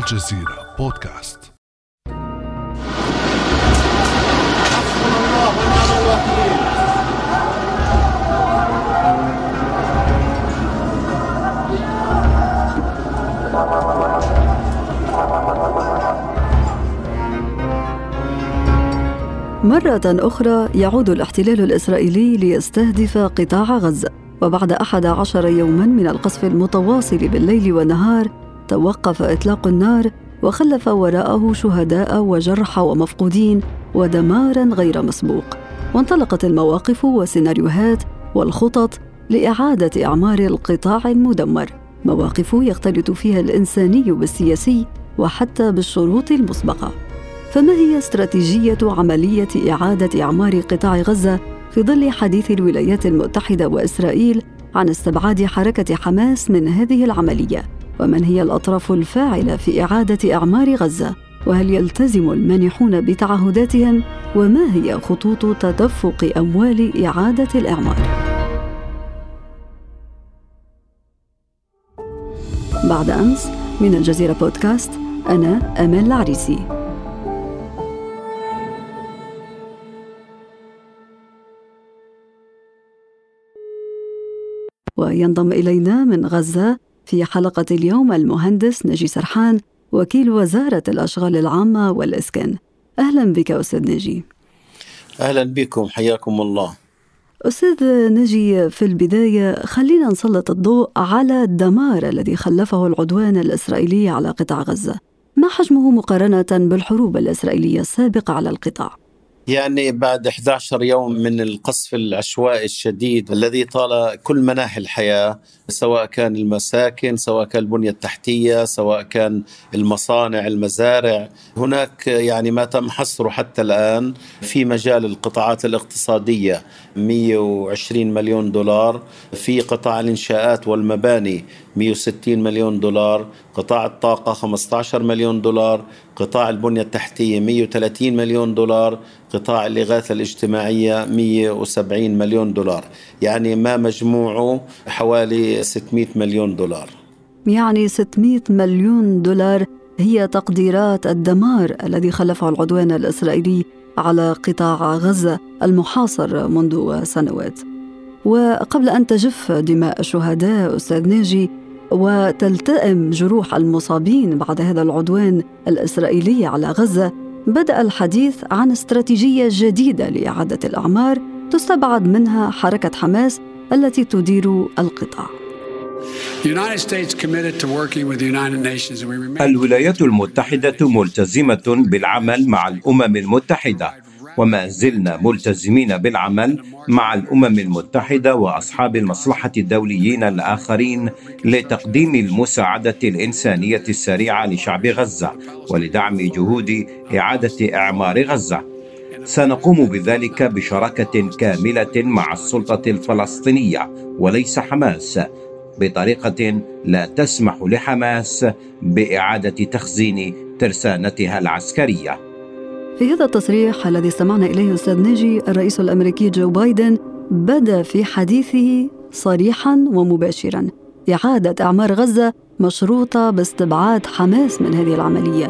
الجزيرة بودكاست. مرة أخرى يعود الاحتلال الإسرائيلي ليستهدف قطاع غزة وبعد أحد عشر يوما من القصف المتواصل بالليل والنهار توقف إطلاق النار وخلف وراءه شهداء وجرحى ومفقودين ودمارا غير مسبوق. وانطلقت المواقف والسيناريوهات والخطط لإعادة إعمار القطاع المدمر. مواقف يختلط فيها الإنساني بالسياسي وحتى بالشروط المسبقة. فما هي استراتيجية عملية إعادة إعمار قطاع غزة في ظل حديث الولايات المتحدة وإسرائيل عن استبعاد حركة حماس من هذه العملية؟ ومن هي الأطراف الفاعلة في إعادة إعمار غزة؟ وهل يلتزم المانحون بتعهداتهم؟ وما هي خطوط تدفق أموال إعادة الإعمار؟ بعد أمس من الجزيرة بودكاست أنا أمال العريسي وينضم إلينا من غزة في حلقة اليوم المهندس نجي سرحان وكيل وزارة الأشغال العامة والإسكان. أهلا بك أستاذ نجي. أهلا بكم حياكم الله. أستاذ نجي في البداية خلينا نسلط الضوء على الدمار الذي خلفه العدوان الإسرائيلي على قطاع غزة. ما حجمه مقارنة بالحروب الإسرائيلية السابقة على القطاع؟ يعني بعد 11 يوم من القصف العشوائي الشديد الذي طال كل مناحي الحياة سواء كان المساكن سواء كان البنية التحتية سواء كان المصانع المزارع هناك يعني ما تم حصره حتى الآن في مجال القطاعات الاقتصادية. 120 مليون دولار في قطاع الإنشاءات والمباني 160 مليون دولار قطاع الطاقة 15 مليون دولار قطاع البنية التحتية 130 مليون دولار قطاع الإغاثة الاجتماعية 170 مليون دولار. يعني ما مجموعه حوالي 600 مليون دولار. يعني 600 مليون دولار هي تقديرات الدمار الذي خلفه العدوان الإسرائيلي على قطاع غزة المحاصر منذ سنوات. وقبل أن تجف دماء الشهداء أستاذ ناجي وتلتئم جروح المصابين بعد هذا العدوان الإسرائيلي على غزة بدأ الحديث عن استراتيجية جديدة لإعادة الأعمار تستبعد منها حركة حماس التي تدير القطاع. الولايات المتحدة ملتزمة بالعمل مع الأمم المتحدة. وما زلنا ملتزمين بالعمل مع الأمم المتحدة وأصحاب المصلحة الدوليين الآخرين لتقديم المساعدة الإنسانية السريعة لشعب غزة ولدعم جهود إعادة إعمار غزة. سنقوم بذلك بشراكة كاملة مع السلطة الفلسطينية وليس حماس. بطريقة لا تسمح لحماس بإعادة تخزين ترسانتها العسكرية. في هذا التصريح الذي استمعنا إليه أستاذ ناجي الرئيس الأمريكي جو بايدن بدا في حديثه صريحا ومباشرا إعادة إعمار غزة مشروطة باستبعاد حماس من هذه العملية.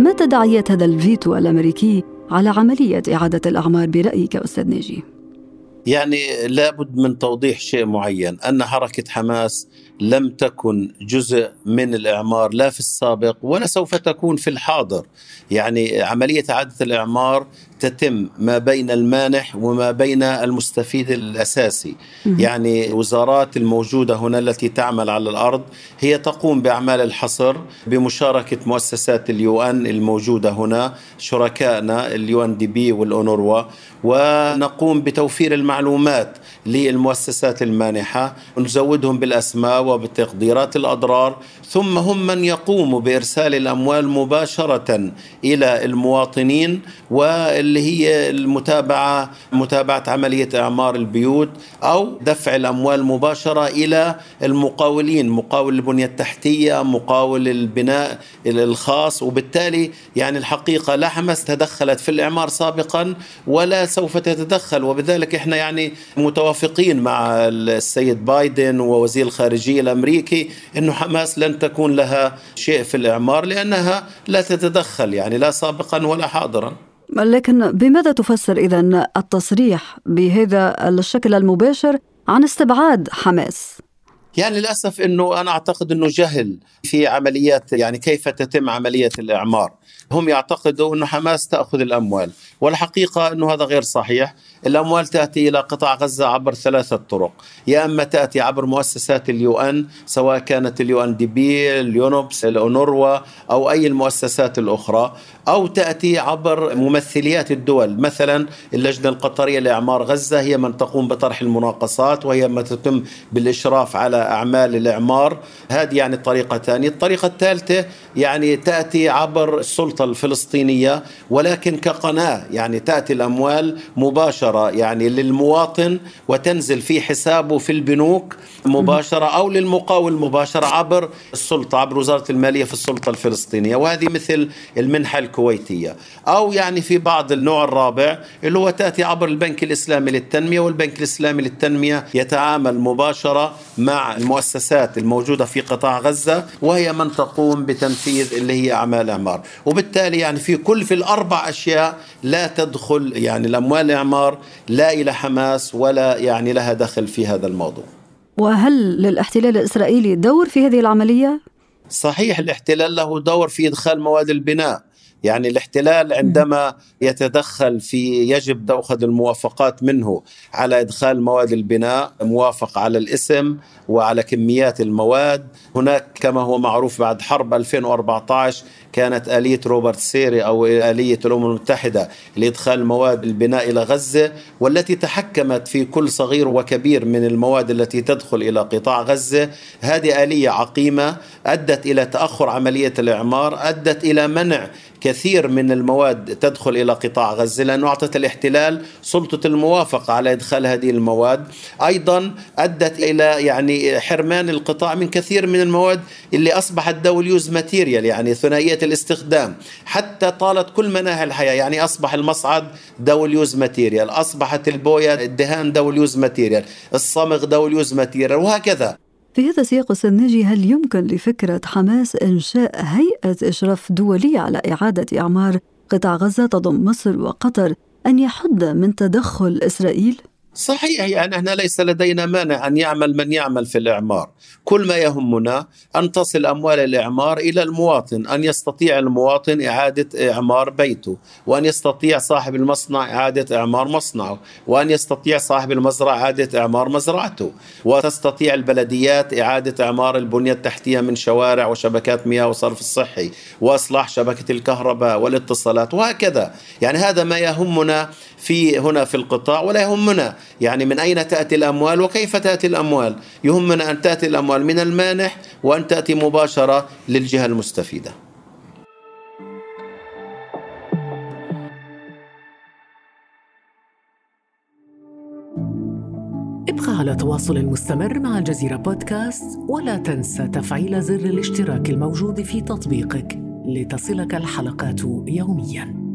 ما تداعيات هذا الفيتو الأمريكي على عملية إعادة الإعمار برأيك أستاذ ناجي يعني لابد من توضيح شيء معين أن حركة حماس لم تكن جزء من الإعمار لا في السابق ولا سوف تكون في الحاضر. يعني عملية إعادة الإعمار تتم ما بين المانح وما بين المستفيد الأساسي. يعني وزارات الموجودة هنا التي تعمل على الأرض هي تقوم بأعمال الحصر بمشاركة مؤسسات ال UN الموجودة هنا شركائنا ال UNDP والأونروا ونقوم بتوفير المعلومات معلومات. للمؤسسات المانحة ونزودهم بالأسماء وبتقديرات الأضرار ثم هم من يقوموا بإرسال الأموال مباشرة إلى المواطنين واللي هي المتابعة متابعة عملية إعمار البيوت أو دفع الأموال مباشرة إلى المقاولين مقاول البنية التحتية مقاول البناء الخاص وبالتالي يعني الحقيقة لا حماس تدخلت في الإعمار سابقا ولا سوف تتدخل وبذلك إحنا يعني متوفر موافقين مع السيد بايدن ووزير الخارجية الأمريكي أنه حماس لن تكون لها شيء في الإعمار لأنها لا تتدخل يعني لا سابقا ولا حاضرا لكن بماذا تفسر إذا التصريح بهذا الشكل المباشر عن استبعاد حماس؟ يعني للأسف إنه أنا أعتقد إنه جهل في عمليات يعني كيف تتم عملية الإعمار هم يعتقدوا انه حماس تأخذ الأموال والحقيقة انه هذا غير صحيح. الأموال تأتي إلى قطاع غزة عبر ثلاثة طرق يا أما تأتي عبر مؤسسات ال UN سواء كانت ال UNDP ال UNOPS الاونروا أو أي المؤسسات الأخرى أو تأتي عبر ممثليات الدول. مثلا اللجنة القطرية لإعمار غزة هي من تقوم بطرح المناقصات وهي من تتم بالإشراف على أعمال الإعمار. هذه يعني الطريقة الثانية الطريقة الثالثة يعني تأتي عبر السلطه الفلسطينية ولكن كقناة يعني تأتي الأموال مباشرة يعني للمواطن وتنزل في حسابه في البنوك مباشرة أو للمقاول مباشرة عبر السلطة عبر وزارة المالية في السلطة الفلسطينية. وهذه مثل المنحة الكويتية. أو يعني في بعض النوع الرابع اللي هو تأتي عبر البنك الإسلامي للتنمية والبنك الإسلامي للتنمية يتعامل مباشرة مع المؤسسات الموجودة في قطاع غزة وهي من تقوم بتنفيذ اللي هي أعمال اعمار وبالتالي يعني في كل في الأربع أشياء لا تدخل يعني الاموال الاعمار لا إلى حماس ولا يعني لها دخل في هذا الموضوع. وهل للاحتلال الإسرائيلي دور في هذه العملية؟ صحيح الاحتلال له دور في إدخال مواد البناء. يعني الاحتلال عندما يتدخل في يجب تأخذ الموافقات منه على إدخال مواد البناء موافق على الاسم وعلى كميات المواد. هناك كما هو معروف بعد حرب 2014 كانت آلية روبرت سيري أو آلية الأمم المتحدة لإدخال مواد البناء إلى غزة والتي تحكمت في كل صغير وكبير من المواد التي تدخل إلى قطاع غزة. هذه آلية عقيمة أدت إلى تأخر عملية الإعمار أدت إلى منع كثير من المواد تدخل إلى قطاع غزة لأنه أعطت الاحتلال سلطة الموافقة على إدخال هذه المواد، أيضا أدت إلى يعني حرمان القطاع من كثير من المواد اللي أصبحت dual use material يعني ثنائية الاستخدام، حتى طالت كل مناحي الحياة يعني أصبح المصعد dual use material، أصبحت البوية الدهان dual use material، الصمغ dual use material وهكذا. في هذا السياق السيد ناجي هل يمكن لفكرة حماس إنشاء هيئة إشراف دولية على إعادة إعمار قطاع غزة تضم مصر وقطر أن يحد من تدخل إسرائيل؟ صحيح يعني إحنا ليس لدينا مانع أن يعمل من يعمل في الإعمار، كل ما يهمنا أن تصل أموال الإعمار إلى المواطن، أن يستطيع المواطن إعادة إعمار بيته، وأن يستطيع صاحب المصنع إعادة إعمار مصنعه، وأن يستطيع صاحب المزرعة إعادة إعمار مزرعته، وتستطيع البلديات إعادة إعمار البنية التحتية من شوارع وشبكات مياه وصرف الصحي، وإصلاح شبكة الكهرباء والاتصالات وهكذا، يعني هذا ما يهمنا في هنا في القطاع ولا يهمنا يعني من أين تأتي الأموال وكيف تأتي الأموال؟ يهمنا أن تأتي الأموال من المانح وأن تأتي مباشرة للجهة المستفيدة. ابقى على تواصل مستمر مع الجزيرة بودكاست ولا تنسى تفعيل زر الاشتراك الموجود في تطبيقك لتصلك الحلقات يومياً.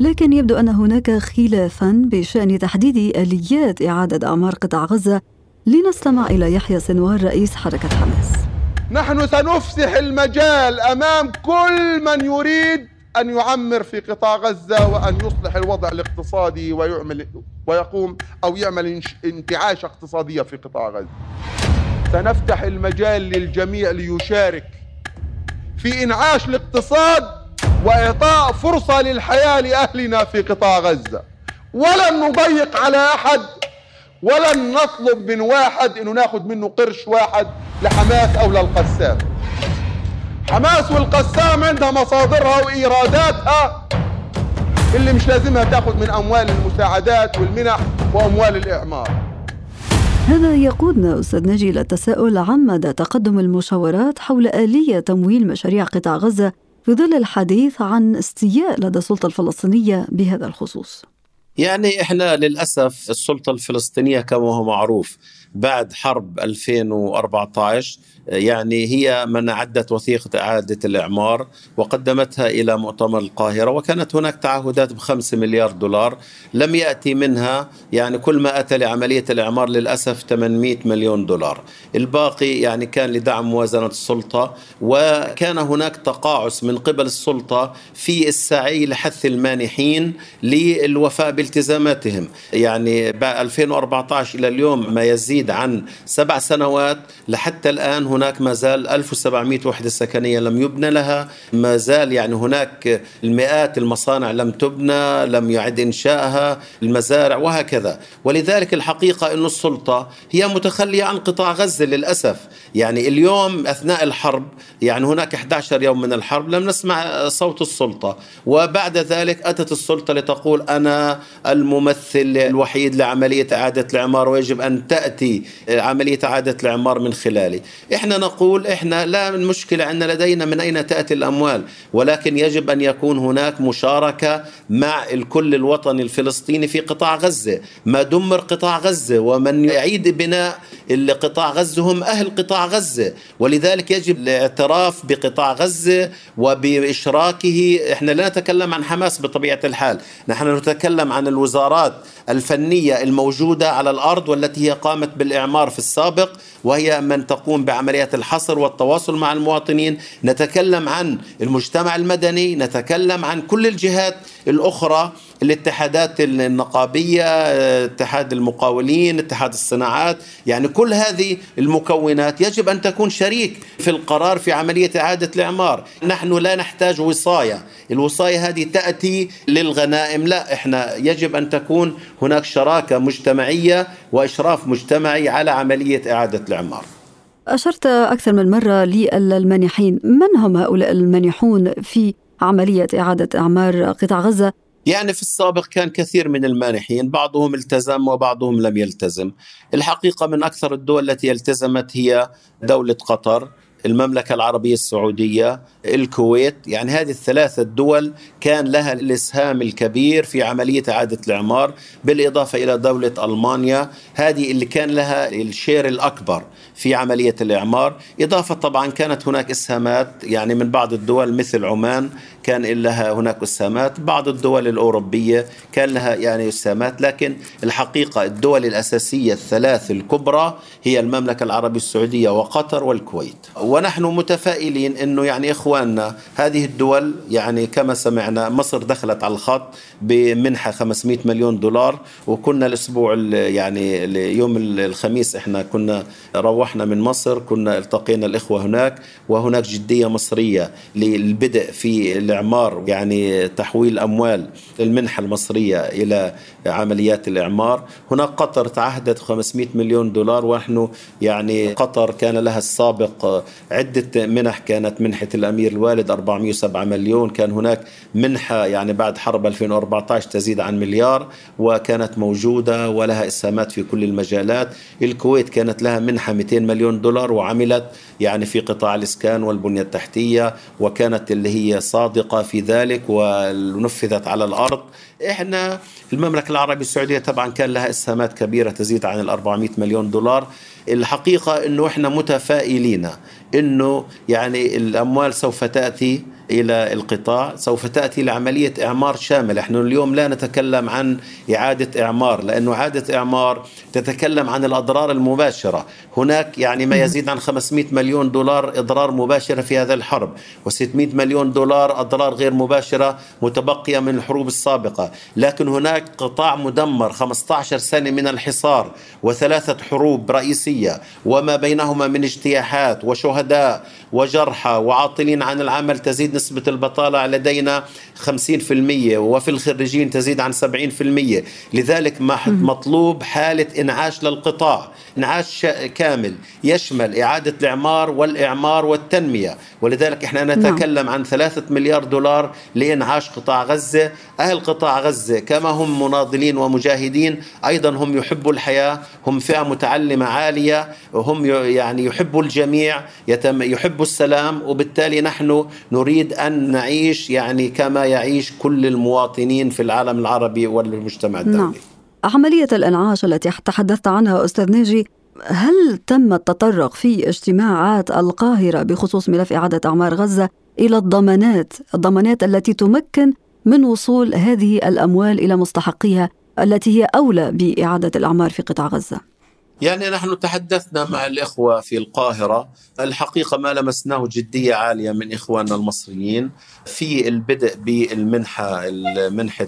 لكن يبدو أن هناك خلافا بشأن تحديد آليات إعادة أعمار قطاع غزة لنستمع إلى يحيى سنوار رئيس حركة حماس. نحن سنفسح المجال أمام كل من يريد أن يعمر في قطاع غزة وأن يصلح الوضع الاقتصادي ويعمل ويقوم أو يعمل انتعاش اقتصادية في قطاع غزة. سنفتح المجال للجميع ليشارك في إنعاش الاقتصاد وإعطاء فرصة للحياة لأهلنا في قطاع غزة. ولن نضيق على أحد ولن نطلب من واحد إنه ناخذ منه قرش واحد لحماس أو للقسام. حماس والقسام عندها مصادرها وإيراداتها اللي مش لازمها تاخذ من أموال المساعدات والمنح وأموال الإعمار. هذا يقودنا أستاذ ناجي إلى التساؤل مدى تقدم المشاورات حول آلية تمويل مشاريع قطاع غزة في ظل الحديث عن استياء لدى السلطة الفلسطينية بهذا الخصوص. يعني إحنا للأسف السلطة الفلسطينية كما هو معروف بعد حرب 2014 يعني هي من أعدت وثيقة إعادة الإعمار وقدمتها إلى مؤتمر القاهرة وكانت هناك تعهدات بخمسة مليار دولار. لم يأتي منها يعني كل ما أتى لعملية الإعمار للأسف 800 مليون دولار. الباقي يعني كان لدعم موازنة السلطة وكان هناك تقاعس من قبل السلطة في السعي لحث المانحين للوفاء بالتزاماتهم. يعني 2014 إلى اليوم ما يزيد عن سبع سنوات لحتى الآن هناك ما زال 1700 وحدة سكنية لم يبنى لها ما زال يعني هناك المئات المصانع لم تبنى لم يعد إنشائها المزارع وهكذا. ولذلك الحقيقة أن السلطة هي متخلية عن قطاع غزة للأسف. يعني اليوم أثناء الحرب يعني هناك 11 يوم من الحرب لم نسمع صوت السلطة. وبعد ذلك أتت السلطة لتقول أنا الممثل الوحيد لعملية إعادة الإعمار ويجب أن تأتي عملية إعادة الإعمار من خلالي. إحنا نقول إحنا لا المشكلة عندنا لدينا من أين تأتي الأموال ولكن يجب أن يكون هناك مشاركة مع الكل الوطني الفلسطيني في قطاع غزة. ما دمر قطاع غزة ومن يعيد بناء قطاع غزة هم أهل قطاع غزة. ولذلك يجب الاعتراف بقطاع غزة وبإشراكه. إحنا لا نتكلم عن حماس بطبيعة الحال نحن نتكلم عن الوزارات الفنية الموجودة على الأرض والتي هي قامت بالإعمار في السابق وهي من تقوم بعمليات الحصر والتواصل مع المواطنين. نتكلم عن المجتمع المدني نتكلم عن كل الجهات الأخرى الاتحادات النقابية اتحاد المقاولين اتحاد الصناعات. يعني كل هذه المكونات يجب أن تكون شريك في القرار في عملية إعادة الإعمار. نحن لا نحتاج وصاية. الوصاية هذه تأتي للغنائم. لا إحنا يجب أن تكون هناك شراكة مجتمعية وإشراف مجتمعي على عملية إعادة الإعمار. أشرت أكثر من مرة للمانحين من هم هؤلاء المانحون في عملية إعادة إعمار قطاع غزة؟ يعني في السابق كان كثير من المانحين بعضهم التزم وبعضهم لم يلتزم. الحقيقة من أكثر الدول التي التزمت هي دولة قطر المملكة العربية السعودية. الكويت. يعني هذه الثلاثة الدول كان لها الإسهام الكبير في عملية إعادة الإعمار بالإضافة إلى دولة ألمانيا. هذه اللي كان لها الشير الأكبر في عملية الإعمار. إضافة طبعا كانت هناك إسهامات يعني من بعض الدول مثل عمان كان لها هناك إسهامات بعض الدول الأوروبية كان لها يعني إسهامات. لكن الحقيقة الدول الأساسية الثلاث الكبرى هي المملكة العربية السعودية وقطر والكويت. ونحن متفائلين أنه يعني إخواننا هذه الدول يعني كما سمعنا مصر دخلت على الخط بمنحة 500 مليون دولار وكنا الأسبوع يعني يوم الخميس إحنا كنا روحنا من مصر كنا التقينا الإخوة هناك وهناك جدية مصرية للبدء في الإعمار يعني تحويل أموال المنحة المصرية إلى عمليات الإعمار. هناك قطر تعهدت 500 مليون دولار ونحن يعني قطر كان لها السابق عدة منح كانت منحة الأمير الوالد 407 مليون كان هناك منحة يعني بعد حرب 2014 تزيد عن مليار وكانت موجودة ولها إسهامات في كل المجالات. الكويت كانت لها منحة 200 مليون دولار وعملت يعني في قطاع الإسكان والبنية التحتية وكانت اللي هي صادقة في ذلك ونفذت على الأرض. إحنا المملكة العربية السعودية طبعا كان لها إسهامات كبيرة تزيد عن ال 400 مليون دولار. الحقيقة أنه إحنا متفائلين أنه يعني الأموال سوف تأتي إلى القطاع سوف تأتي لعملية إعمار شاملة، نحن اليوم لا نتكلم عن إعادة إعمار لأنه إعادة إعمار تتكلم عن الأضرار المباشرة، هناك يعني ما يزيد عن 500 مليون دولار إضرار مباشرة في هذا الحرب، و600 مليون دولار أضرار غير مباشرة متبقية من الحروب السابقة، لكن هناك قطاع مدمر 15 سنة من الحصار وثلاثة حروب رئيسية وما بينهما من اجتياحات وشهداء وجرحى وعاطلين عن العمل تزيد نسبة البطالة لدينا 50% وفي الخريجين تزيد عن 70% لذلك مطلوب حالة إنعاش للقطاع إنعاش كامل. يشمل إعادة الإعمار والإعمار والتنمية. ولذلك إحنا نعم. نتكلم عن ثلاثة مليار دولار لإنعاش قطاع غزة. أهل قطاع غزة كما هم مناضلين ومجاهدين أيضا هم يحبوا الحياة هم فئة متعلمة عالية هم يعني يحبوا الجميع يحبوا السلام وبالتالي نحن نريد أن نعيش يعني كما يعيش كل المواطنين في العالم العربي والمجتمع الدولي نعم. عملية الإنعاش التي تحدثت عنها أستاذ ناجي هل تم التطرق في اجتماعات القاهرة بخصوص ملف إعادة أعمار غزة إلى الضمانات الضمانات التي تمكن من وصول هذه الأموال إلى مستحقيها التي هي أولى بإعادة الأعمار في قطاع غزة يعني نحن تحدثنا مع الإخوة في القاهرة. الحقيقة ما لمسناه جدية عالية من إخواننا المصريين في البدء بالمنحة منحة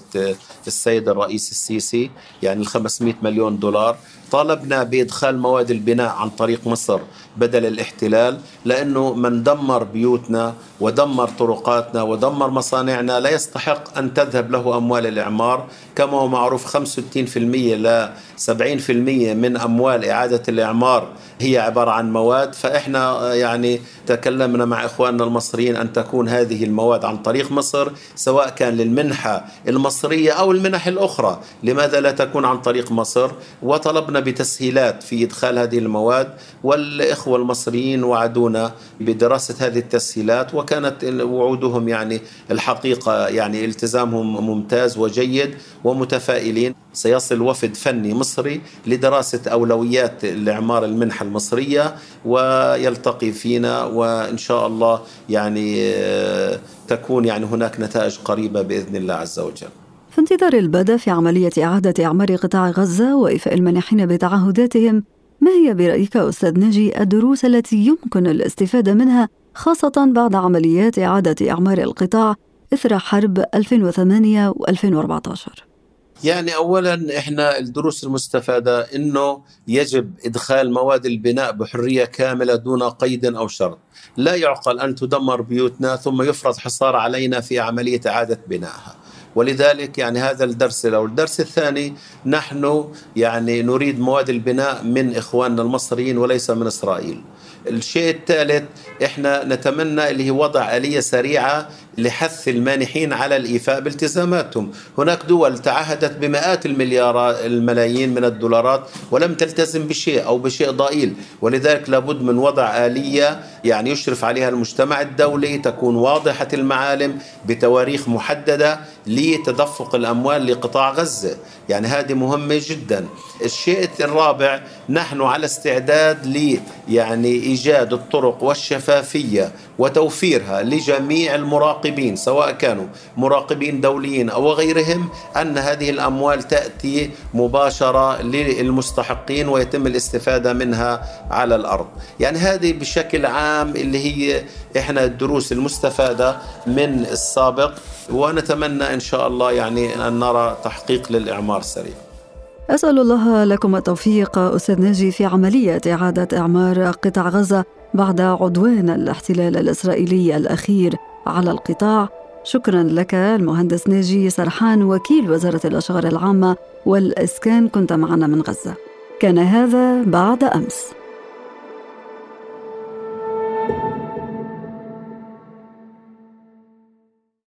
السيد الرئيس السيسي يعني ال 500 مليون دولار. طالبنا بإدخال مواد البناء عن طريق مصر بدل الاحتلال لأنه من دمر بيوتنا ودمر طرقاتنا ودمر مصانعنا لا يستحق أن تذهب له أموال الإعمار. كما هو معروف 65% ل 70% من أموال إعادة الإعمار هي عبارة عن مواد. فإحنا يعني تكلمنا مع إخواننا المصريين أن تكون هذه المواد عن طريق مصر سواء كان للمنحة المصرية أو المنح الأخرى. لماذا لا تكون عن طريق مصر؟ وطلبنا بتسهيلات في إدخال هذه المواد والإخوة المصريين وعدونا بدراسة هذه التسهيلات وكانت وعودهم يعني الحقيقة يعني التزامهم ممتاز وجيد ومتفائلين. سيصل وفد فني مصري لدراسة أولويات الإعمار المنحة المصرية ويلتقي فينا وإن شاء الله يعني آه، تكون يعني هناك نتائج قريبة بإذن الله عز وجل. في انتظار البدء في عملية إعادة إعمار قطاع غزة وإيفاء المانحين بتعهداتهم ما هي برأيك أستاذ نجي الدروس التي يمكن الاستفادة منها خاصة بعد عمليات إعادة إعمار القطاع إثر حرب 2008 و2014 يعني اولا إحنا الدروس المستفادة إنه يجب إدخال مواد البناء بحرية كاملة دون قيد أو شرط، لا يعقل أن تدمر بيوتنا ثم يفرض حصار علينا في عملية إعادة بنائها. ولذلك يعني هذا الدرس الأول الدرس الثاني نحن يعني نريد مواد البناء من إخواننا المصريين وليس من إسرائيل. الشيء الثالث إحنا نتمنى اللي هي وضع آلية سريعة لحث المانحين على الإيفاء بالتزاماتهم. هناك دول تعهدت بمئات المليارات الملايين من الدولارات ولم تلتزم بشيء أو بشيء ضئيل. ولذلك لابد من وضع آلية يعني يشرف عليها المجتمع الدولي تكون واضحة المعالم بتواريخ محددة لتدفق الأموال لقطاع غزة. يعني هذه مهمة جدا. الشيء الرابع نحن على استعداد ل يعني إيجاد الطرق والشفافية وتوفيرها لجميع المراقبين سواء كانوا مراقبين دوليين أو غيرهم أن هذه الأموال تأتي مباشرة للمستحقين ويتم الاستفادة منها على الأرض. يعني هذه بشكل عام اللي هي إحنا الدروس المستفادة من السابق ونتمنى إن شاء الله يعني أن نرى تحقيق للإعمار السريع. أسأل الله لكم التوفيق أستاذ ناجي في عملية إعادة إعمار قطاع غزة بعد عدوان الاحتلال الإسرائيلي الأخير على القطاع. شكرا لك المهندس ناجي سرحان وكيل وزارة الأشغال العامة والإسكان كنت معنا من غزة. كان هذا بعد أمس.